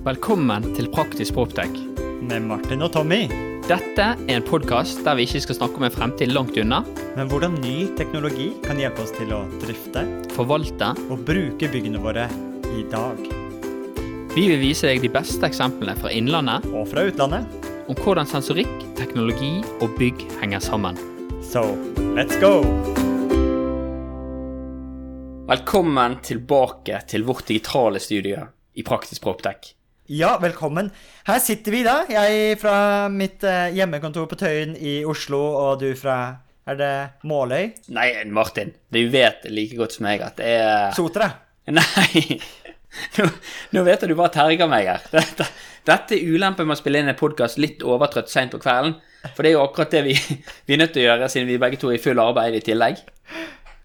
Velkommen til Praktisk Proptech. Med Martin og Tommy. Dette er en podkast der vi ikke skal snakke om en fremtid langt unna, Men hvordan ny teknologi kan hjelpe oss til å drifte forvalte. og bruke byggene våre i dag. Vi vil vise deg de beste eksemplene fra innlandet Og fra utlandet. om hvordan sensorikk, teknologi og bygg henger sammen. So, let's go! Velkommen tilbake til vårt digitale studio i Praktisk Proptech. Ja, velkommen. Her sitter vi da. Jeg fra mitt eh, hjemmekontor på Tøyen i Oslo, og du fra Er det Måløy? Nei, Martin, du vet like godt som meg at det er Sotra? Nei! Nå, nå vet du du bare terger meg her. Dette, dette er ulempen med å spille inn en podkast litt overtrøtt seint på kvelden. For det er jo akkurat det vi, vi er nødt til å gjøre, siden vi begge to er i full arbeid i tillegg.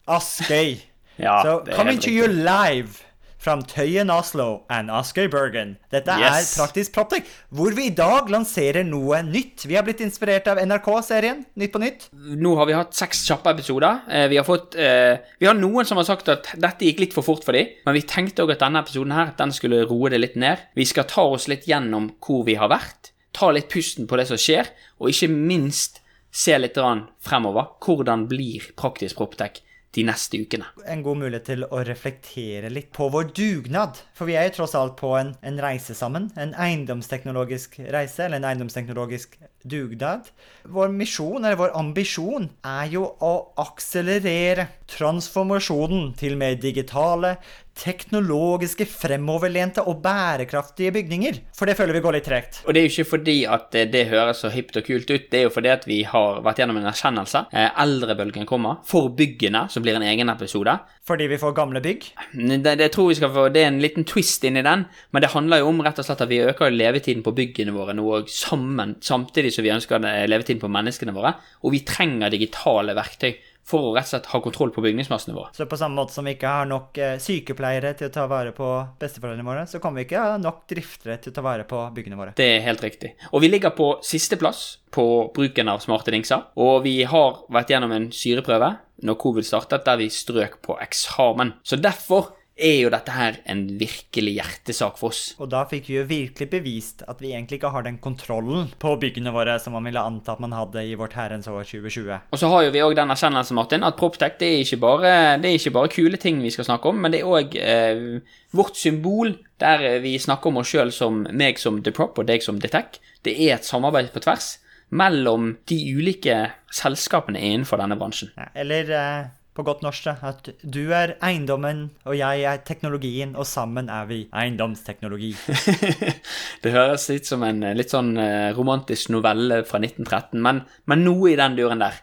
Askøy. Ja, so, coming to you live from Tøyen Oslo and Oscar Bergen. Dette Yes. er Praktisk Proptek, hvor vi i dag lanserer noe nytt. Vi har blitt inspirert av NRK-serien Nytt på nytt. Nå har vi hatt seks kjappe episoder. Eh, Vi har fått eh, Vi har noen som har sagt at dette gikk litt for fort for dem, men vi tenkte òg at denne episoden her, den skulle roe det litt ned. Vi skal ta oss litt gjennom hvor vi har vært, ta litt pusten på det som skjer, og ikke minst se litt fremover. Hvordan blir Praktisk Proptech de neste ukene? En god mulighet til å reflektere litt på vår dugnad. For vi er jo tross alt på en, en reise sammen. En eiendomsteknologisk reise, eller en eiendomsteknologisk dugnad. Vår misjon, eller vår ambisjon, er jo å akselerere transformasjonen til mer digitale, teknologiske, fremoverlente og bærekraftige bygninger. For det føler vi går litt tregt. Og det er jo ikke fordi at det høres så hypt og kult ut, det er jo fordi at vi har vært gjennom en erkjennelse. Eh, Eldrebølgen kommer. For byggene, som blir en egen episode. Fordi vi får gamle bygg. Det, det tror vi skal få, det er en liten twist inni den, men det handler jo om rett og slett at vi øker levetiden på byggene våre nå òg, samtidig som vi ønsker levetiden på menneskene våre. Og vi trenger digitale verktøy for å rett og slett ha kontroll på bygningsmassene våre. Så på samme måte som vi ikke har nok eh, sykepleiere til å ta vare på besteforeldrene våre, så kommer vi ikke ha nok driftere til å ta vare på byggene våre. Det er helt riktig. Og vi ligger på sisteplass på bruken av smarte dingser. Og vi har vært gjennom en syreprøve når covid startet, der vi strøk på eksamen. Så derfor er jo dette her en virkelig hjertesak for oss. Og da fikk vi jo virkelig bevist at vi egentlig ikke har den kontrollen på byggene våre som man ville anta at man hadde i vårt herrens år 2020. Og så har jo vi òg den erkjennelsen, Martin, at Proptech det er, ikke bare, det er ikke bare kule ting vi skal snakke om, men det er òg eh, vårt symbol, der eh, vi snakker om oss sjøl som meg som The Prop og deg som The Tech. Det er et samarbeid på tvers mellom de ulike selskapene innenfor denne bransjen. Ja, eller eh, på godt norsk, at du er eiendommen, og jeg er teknologien, og sammen er vi eiendomsteknologi. det høres litt som en eh, litt sånn eh, romantisk novelle fra 1913, men, men noe i den duren der.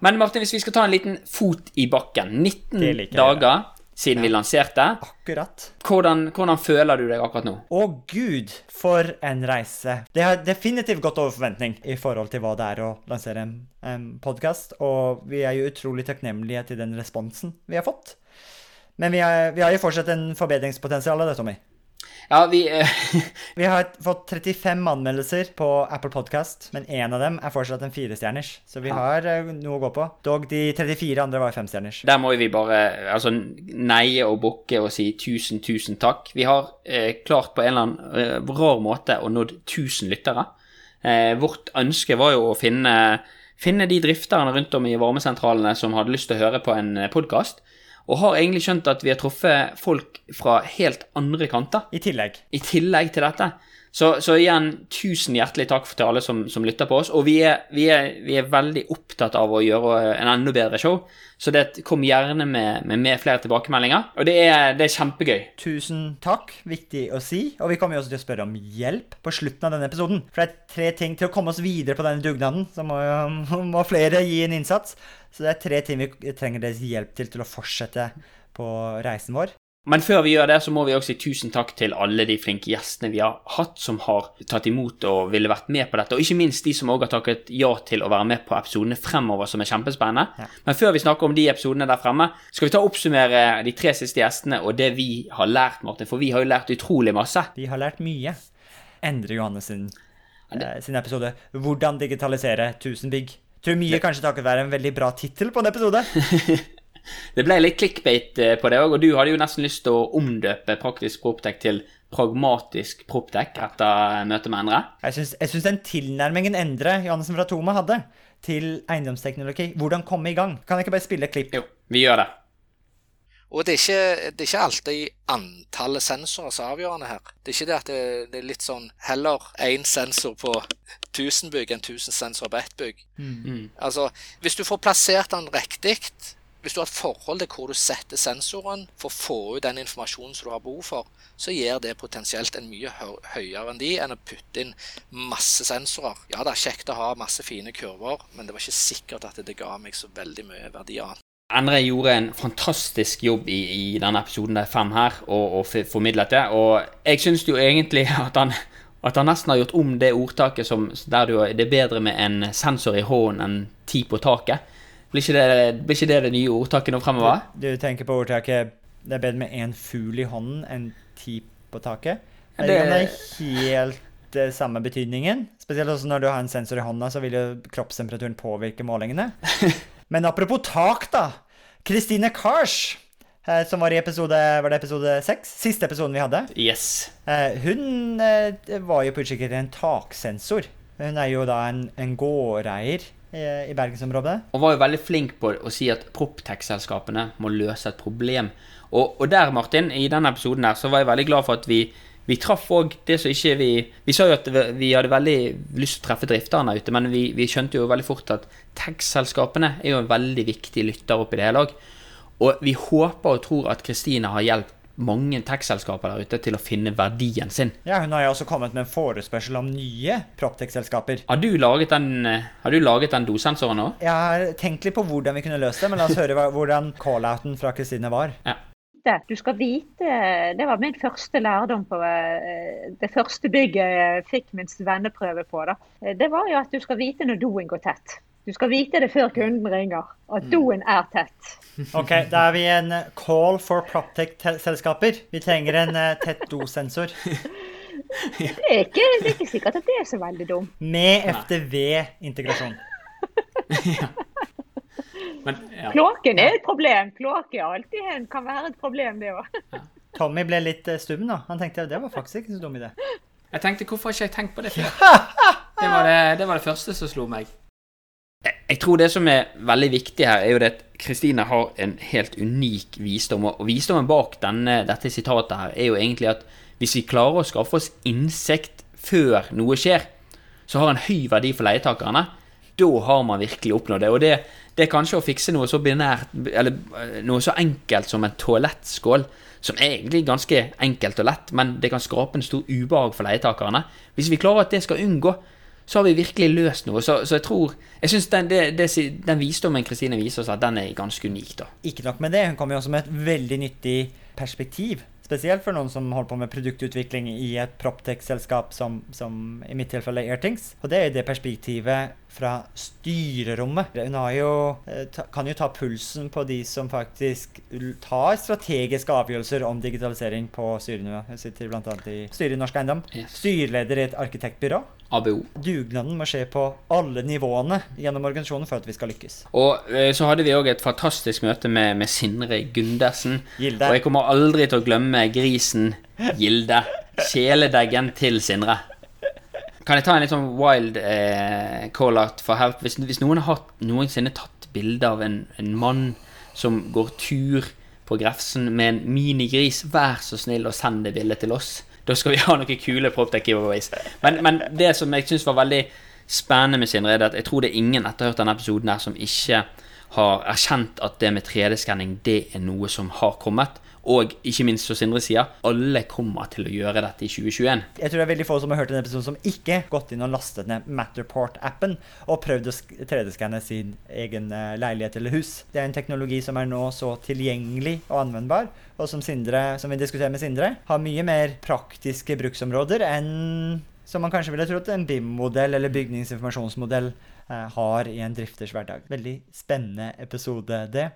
Men Martin, hvis vi skal ta en liten fot i bakken 19 Det liker jeg. dager siden vi lanserte. Akkurat. Hvordan, hvordan føler du deg akkurat nå? Å gud, for en reise. Det har definitivt gått over forventning i forhold til hva det er å lansere en, en podkast, og vi er jo utrolig takknemlige til den responsen vi har fått. Men vi, er, vi har jo fortsatt en forbedringspotensial av det, Tommy. Ja, vi uh... Vi har fått 35 anmeldelser på Apple Podcast, men én av dem er fortsatt en firestjerners. Så vi har eh, noe å gå på. Dog de 34 andre var femstjerners. Der må vi bare altså, neie og bukke og si tusen, tusen takk. Vi har eh, klart på en eller annen eh, rar måte å nådd 1000 lyttere. Eh, vårt ønske var jo å finne, finne de drifterne rundt om i varmesentralene som hadde lyst til å høre på en podkast, og har egentlig skjønt at vi har truffet folk fra helt andre kanter. I tillegg. i tillegg til dette. Så, så igjen, tusen hjertelig takk til alle som, som lytter på oss. Og vi er, vi, er, vi er veldig opptatt av å gjøre en enda bedre show, så det kom gjerne med, med, med flere tilbakemeldinger. Og det er, det er kjempegøy. Tusen takk, viktig å si. Og vi kommer jo også til å spørre om hjelp på slutten av denne episoden. For det er tre ting til å komme oss videre på denne dugnaden, så må, må flere gi en innsats. Så det er tre ting vi trenger deres hjelp til til å fortsette på reisen vår. Men før vi gjør det, så må vi også si tusen takk til alle de flinke gjestene vi har hatt, som har tatt imot og ville vært med på dette. Og ikke minst de som også har takket ja til å være med på episodene fremover, som er kjempespennende. Ja. Men før vi snakker om de episodene der fremme, skal vi ta og oppsummere de tre siste gjestene og det vi har lært, Martin. For vi har jo lært utrolig masse. Vi har lært mye. Endre Johannes sin, eh, sin episode 'Hvordan digitalisere 1000 bygg'. Tror mye kanskje takket være en veldig bra tittel på en episode. Det ble litt clickbait eh, på det òg, og du hadde jo nesten lyst til å omdøpe praktisk proptech til pragmatisk proptech etter møtet med Endre. Jeg syns, jeg syns den tilnærmingen Endre Johannessen fra Toma hadde til eiendomsteknologi, hvordan komme i gang Kan jeg ikke bare spille et klipp? Jo, vi gjør det. Og det er, ikke, det er ikke alltid antallet sensorer som er avgjørende her. Det er ikke det at det, det er litt sånn heller én sensor på 1000 bygg enn 1000 sensorer på ett bygg. Mm. Altså, hvis du får plassert den riktig, hvis du har et forhold til hvor du setter sensoren for å få ut den informasjonen som du har behov for, så gir det potensielt en mye høyere enn de enn å putte inn masse sensorer. Ja, det er kjekt å ha masse fine kurver, men det var ikke sikkert at det ga meg så veldig mye verdi annet. Endre gjorde en fantastisk jobb i, i denne episoden der fem her, og, og formidlet det. Og jeg syns jo egentlig at han, at han nesten har gjort om det ordtaket som, der du, det er bedre med en sensor i hånden enn ti på taket. Blir ikke det blir ikke det, det nye ordtaket nå fremover? Du, du tenker på ordtaket 'det er bedre med én fugl i hånden enn ti på taket'? Det, det er helt uh, samme betydningen. Spesielt også når du har en sensor i hånda, så vil jo kroppstemperaturen påvirke målingene. Men apropos tak, da. Christine Kars, eh, som var i episode var det episode seks? Siste episoden vi hadde. Yes. Eh, hun eh, var jo på utkikk etter en taksensor. Hun er jo da en, en gårdeier i bergensområdet. Og var jo veldig flink på å si at proptech-selskapene må løse et problem. Og, og, der, Martin, i denne episoden her, så var jeg veldig glad for at vi, vi traff òg det som ikke vi Vi sa jo at vi hadde veldig lyst til å treffe drifterne ute, men vi, vi skjønte jo veldig fort at tech-selskapene er jo en veldig viktig lytter oppi det hele òg. Og vi håper og tror at Kristine har hjulpet mange tech-selskaper der ute til å finne verdien sin. Ja, Hun har jo også kommet med en forespørsel om nye proptech-selskaper. Har, du laget den, har du laget den dosensoren òg? Jeg har tenkt litt på hvordan vi kunne løst det, men la oss høre hvordan call-outen fra Kristine var. Ja. Du skal vite Det var min første lærdom på eh, det første bygget jeg fikk min venneprøve på. Da. Det var jo at du skal vite når doen går tett. Du skal vite det før kunden ringer, at doen er tett. Ok, Da er vi en call for Proptech-selskaper. Vi trenger en uh, tett dosensor. Det er, ikke, det er ikke sikkert at det er så veldig dumt. Med FDV-integrasjon. ja. ja. Kloakken er et problem. Kloakk alltid en, kan være et problem, det òg. Tommy ble litt uh, stum, da. Han tenkte det var faktisk ikke så dum idé. Jeg tenkte hvorfor har ikke jeg tenkt på det før? Det var det, det var det første som slo meg. Jeg tror det som er veldig viktig her, er jo det at Kristine har en helt unik visdom. Og visdommen bak denne, dette sitatet her er jo egentlig at hvis vi klarer å skaffe oss innsikt før noe skjer, så har en høy verdi for leietakerne. Da har man virkelig oppnådd det. Og det, det er kanskje å fikse noe så binært, eller eh, noe så enkelt som en toalettskål, som er egentlig ganske enkelt og lett, men det kan skape en stor ubehag for leietakerne. Hvis vi klarer at det skal unngå, så har vi virkelig løst noe. Så, så jeg tror Jeg synes den, den, visdommen Kristine viser oss, at den er ganske unik, da. Ikke nok med det, hun kommer jo også med et veldig nyttig perspektiv. Spesielt for noen som holder på med produktutvikling i et Proptech-selskap som, som, i mitt tilfelle Airthings. Og det er det perspektivet fra styrerommet. Hun jo, eh, kan jo ta pulsen på de som faktisk tar strategiske avgjørelser om digitalisering på styrenivå. Hun sitter bl.a. i styret i Norsk Eiendom. Yes. Styreleder i et arkitektbyrå. ABO. Dugnaden må skje på alle nivåene gjennom organisasjonen for at vi skal lykkes. Og eh, så hadde vi òg et fantastisk møte med, med Sindre Gundersen. Gilde. Og jeg kommer aldri til å glemme grisen Gilde. Kjæledeggen til Sindre. Kan jeg ta en litt sånn wild eh, call-out for help? Hvis, hvis, noen har noensinne tatt bilde av en, en mann som går tur på Grefsen med en minigris, vær så snill å sende det bildet til oss. Da skal vi ha noen kule proptech giveaways. Men, men det som jeg syns var veldig spennende med Sindre, er at jeg tror det er ingen etter å ha hørt denne episoden her som ikke har erkjent at det med 3D-skanning det er noe som har kommet. Og ikke minst, som Sindre sier, alle kommer til å gjøre dette i 2021. Jeg tror det er veldig få som har hørt en episode som ikke gått inn og lastet ned Matterport-appen og prøvd å 3D-skanne sin egen eh, leilighet eller hus. Det er en teknologi som er nå så tilgjengelig og anvendbar, og som, Sindre, som vi diskuterer med Sindre, har mye mer praktiske bruksområder enn som man kanskje ville trodd en BIM-modell eller bygningsinformasjonsmodell eh, har i en drifters hverdag. Veldig spennende episode, det.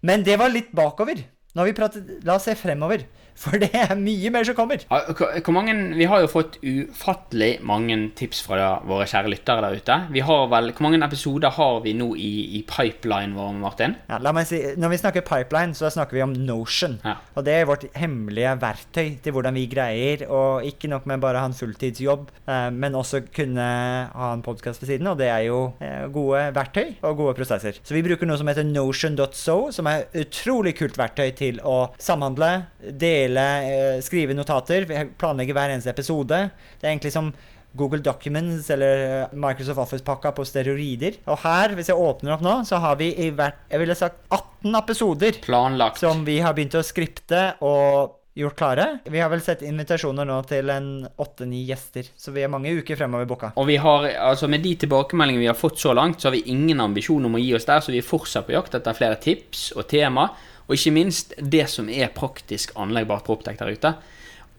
Men det var litt bakover. Nå har vi pratet, La oss se fremover. For det er mye mer som kommer. Mange, vi har jo fått ufattelig mange tips fra da, våre kjære lyttere der ute. Vi har vel, Hvor mange episoder har vi nå i, i pipeline vår, Martin? Ja, la meg si, når vi snakker pipeline, så snakker vi om Notion. Ja. Og det er vårt hemmelige verktøy til hvordan vi greier å ikke nok med bare ha en fulltidsjobb, eh, men også kunne ha en podkast ved siden. Og det er jo eh, gode verktøy og gode prosesser. Så vi bruker noe som heter notion.so, som er et utrolig kult verktøy til å samhandle, dele, eh, skrive notater, planlegge hver eneste episode. Det er egentlig som Google Documents eller eh, Microsoft Office-pakka på steroider. Og her, hvis jeg åpner opp nå, så har vi i hvert Jeg ville sagt 18 episoder Planlagt. som vi har begynt å skripte og gjort klare. Vi har vel sett invitasjoner nå til en åtte-ni gjester, så vi er mange uker fremover booka. Og vi har, altså med de tilbakemeldingene vi har fått så langt, så har vi ingen ambisjon om å gi oss der, så vi er fortsatt på jakt etter flere tips og tema, og ikke minst det som er praktisk anleggbart Proptech der ute.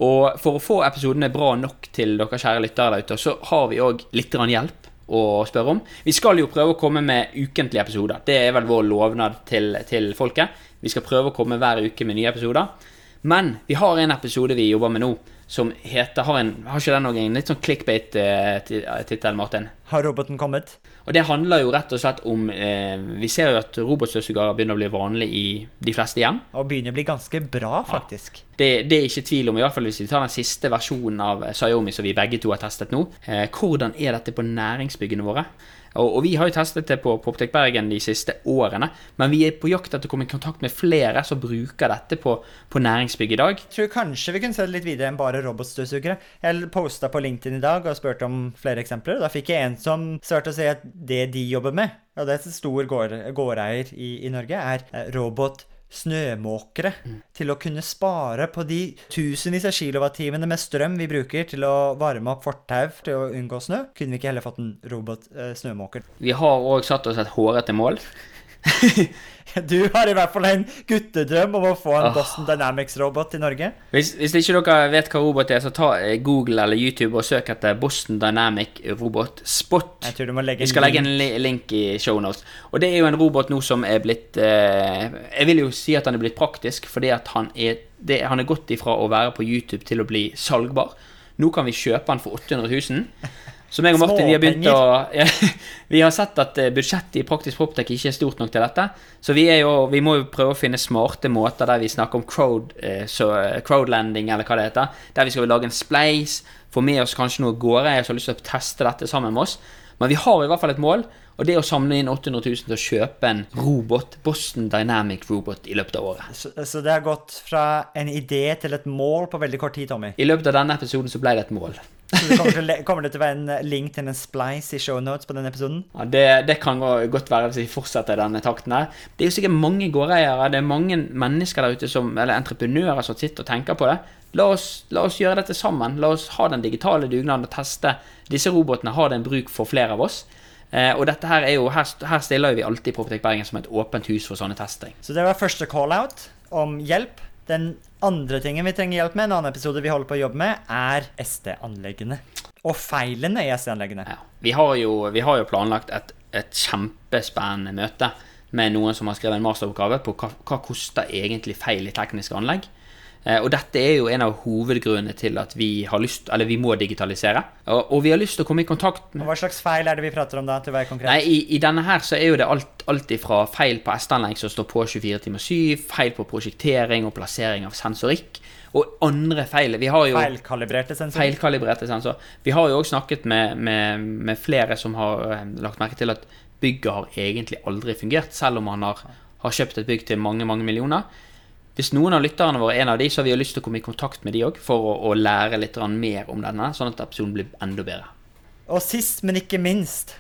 Og for å få episodene bra nok til dere kjære lyttere der ute, så har vi òg litt hjelp å spørre om. Vi skal jo prøve å komme med ukentlige episoder. Det er vel vår lovnad til, til folket. Vi skal prøve å komme hver uke med nye episoder. Men vi har en episode vi jobber med nå, som heter Har, en, har ikke den noe, en litt sånn clickbait-tittel, Martin? Har roboten kommet? Og det handler jo rett og slett om eh, Vi ser jo at robotstøvsugere begynner å bli vanlig i de fleste hjem. Og begynner å bli ganske bra, faktisk. Det, det er ikke tvil om, i hvert fall hvis vi tar den siste versjonen av Xiaomi som vi begge to har testet nå. Eh, hvordan er dette på næringsbyggene våre? Og, og vi har jo testet det på Poptek Bergen de siste årene, men vi er på jakt etter å komme i kontakt med flere som bruker dette på, på næringsbygg i dag. Jeg tror kanskje vi kunne se det litt videre enn bare robotstøvsugere. Jeg posta på LinkedIn i dag og spurte om flere eksempler. Da fikk jeg en som svarte å si at det de jobber med, og det er en stor gård, gårdeier i, i Norge, er robotstøvsugere. robot snømåkere til å kunne spare på de tusenvis av kilowattimene med strøm vi bruker til å varme opp fortau til å unngå snø. Kunne vi ikke heller fått en robot eh? Vi har òg satt oss et hårete mål. Du har i hvert fall en guttedrøm om å få en oh. Boston Dynamics-robot i Norge. Hvis, hvis ikke dere vet hva robot er, så ta eh, Google eller YouTube og søk etter Boston Dynamic Robot Spot. Jeg tror du må legge Vi skal legge en link i shownotes. Og det er jo en robot nå som er blitt eh, Jeg vil jo si at han er blitt praktisk, fordi at han er, det, han er gått ifra å være på YouTube til å bli salgbar. Nå kan vi kjøpe han for 800 000. Så meg og Martin vi har begynt å ja, Vi har sett at eh, budsjettet i Praktisk Proptech ikke er stort nok til dette. Så vi, jo, vi må jo prøve å finne smarte måter der vi snakker om crowd, eh, så, eh, crowdlanding, eller hva det heter. Der vi skal lage en spleis, få med oss kanskje noe gårde. som har lyst til å teste dette sammen med oss. Men vi har i hvert fall et mål, og det er å samle inn 800 000 til å kjøpe en robot, Boston Dynamic Robot, i løpet av året. Så, så det har gått fra en idé til et mål på veldig kort tid, Tommy. I løpet av denne episoden så ble det et mål. Så det kommer, til, kommer det til å være en link til en splice i shownotes på denne episoden? Ja, det, det kan godt være hvis vi fortsetter denne takten her. Det er jo sikkert mange gårdeiere, det er mange mennesker der ute som, eller entreprenører som sitter og tenker på det. La oss, la oss gjøre dette sammen. La oss ha den digitale dugnaden og teste. Disse robotene har den bruk for flere av oss. Eh, og dette her er jo, her, her stiller vi alltid Proptek Bergen som et åpent hus for sånne testing. Så det var første call-out om hjelp. Den andre tingen vi trenger hjelp med, en annen episode vi holder på å jobbe med, er SD-anleggene. Og feilene i SD-anleggene. Ja. Vi, vi har jo planlagt et, et kjempespennende møte med noen som har skrevet en masteroppgave på hva, hva koster egentlig feil i tekniske anlegg. Eh, og dette er jo en av hovedgrunnene til at vi har lyst, eller vi må digitalisere. Og, og vi har lyst til å komme i kontakt med Og hva slags feil er det vi prater om da, til å være konkret? Nei, i, i denne her så er jo det alt, alt ifra feil på S-anlegg som står på 24 timer 7, feil på prosjektering og plassering av sensorikk, og andre feil. Vi har jo Feilkalibrerte sensorer? feilkalibrerte sensor. Vi har jo også snakket med, med, med flere som har eh, lagt merke til at bygget har egentlig aldri fungert, selv om man har, har kjøpt et bygg til mange, mange millioner. Hvis noen av lytterne våre er en av de, så har vi jo lyst til å komme i kontakt med de òg, for å, å lære litt mer om denne, sånn at episoden blir enda bedre. Og sist, men ikke minst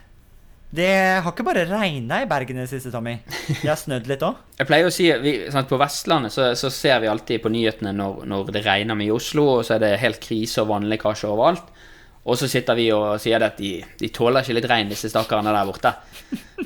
Det har ikke bare regna i Bergen i det siste, Tommy. Det har snødd litt òg. Jeg pleier å si vi, sant, På Vestlandet så, så ser vi alltid på nyhetene når, når det regner mye i Oslo, og så er det helt krise og vannlekkasje overalt. Og så sitter vi og sier det at de, de tåler ikke litt regn, disse stakkarene der borte.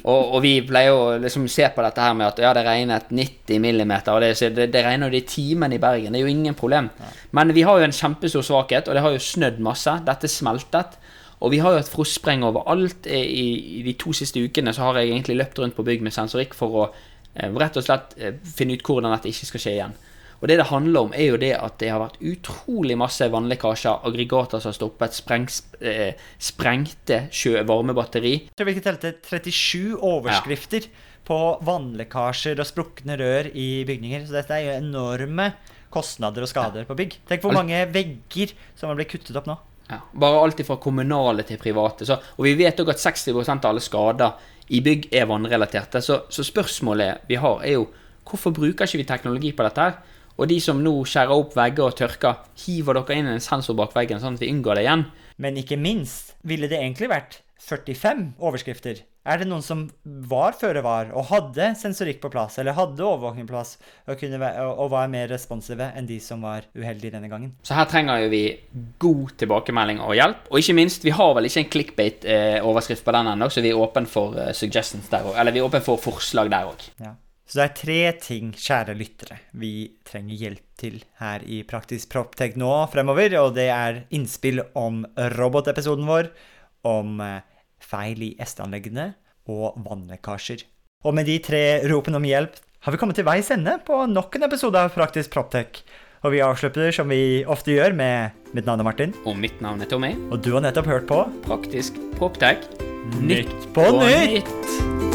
Og, og vi pleier å liksom se på dette her med at ja, det regnet 90 millimeter, og det, det, det regner jo de timene i Bergen. Det er jo ingen problem. Men vi har jo en kjempestor svakhet, og det har jo snødd masse. Dette smeltet. Og vi har jo et frostspreng overalt. I, I de to siste ukene så har jeg egentlig løpt rundt på bygg med sensorikk for å eh, rett og slett eh, finne ut hvordan dette ikke skal skje igjen. Og det det handler om, er jo det at det har vært utrolig masse vannlekkasjer, aggregater som har stoppet, sprengs, eh, sprengte varmebatteri. Vi telte 37 overskrifter på vannlekkasjer og sprukne rør i bygninger. Så dette er jo enorme kostnader og skader på bygg. Tenk hvor mange vegger som har blitt kuttet opp nå. Ja, bare alt fra kommunale til private. Så, og vi vet òg at 60 av alle skader i bygg er vannrelaterte. Så, så, spørsmålet vi har, er jo hvorfor bruker ikke vi teknologi på dette her? Og de som nå skjærer opp vegger og tørker, hiver dere inn en sensor bak veggen, sånn at vi unngår det igjen? Men ikke minst ville det egentlig vært 45 overskrifter er det noen som var føre var og hadde sensorikk på plass, eller hadde overvåkning på plass, og, være, og, var mer responsive enn de som var uheldige denne gangen? Så her trenger jo vi god tilbakemelding og hjelp. Og ikke minst, vi har vel ikke en clickbait-overskrift på den ennå, så vi er åpne for uh, suggestions der òg. Eller vi er åpne for forslag der òg. Ja. Så det er tre ting, kjære lyttere, vi trenger hjelp til her i Praktisk Proptech nå fremover. Og det er innspill om robotepisoden vår, om uh, feil i SD-anleggene og vannlekkasjer. Og med de tre ropene om hjelp har vi kommet til veis ende på nok en episode av Praktisk Proptech. Og vi avslutter som vi ofte gjør med mitt navn er Martin. Og mitt navn er Tommy. Og du har nettopp hørt på Praktisk Proptech. Nytt på nytt! nytt.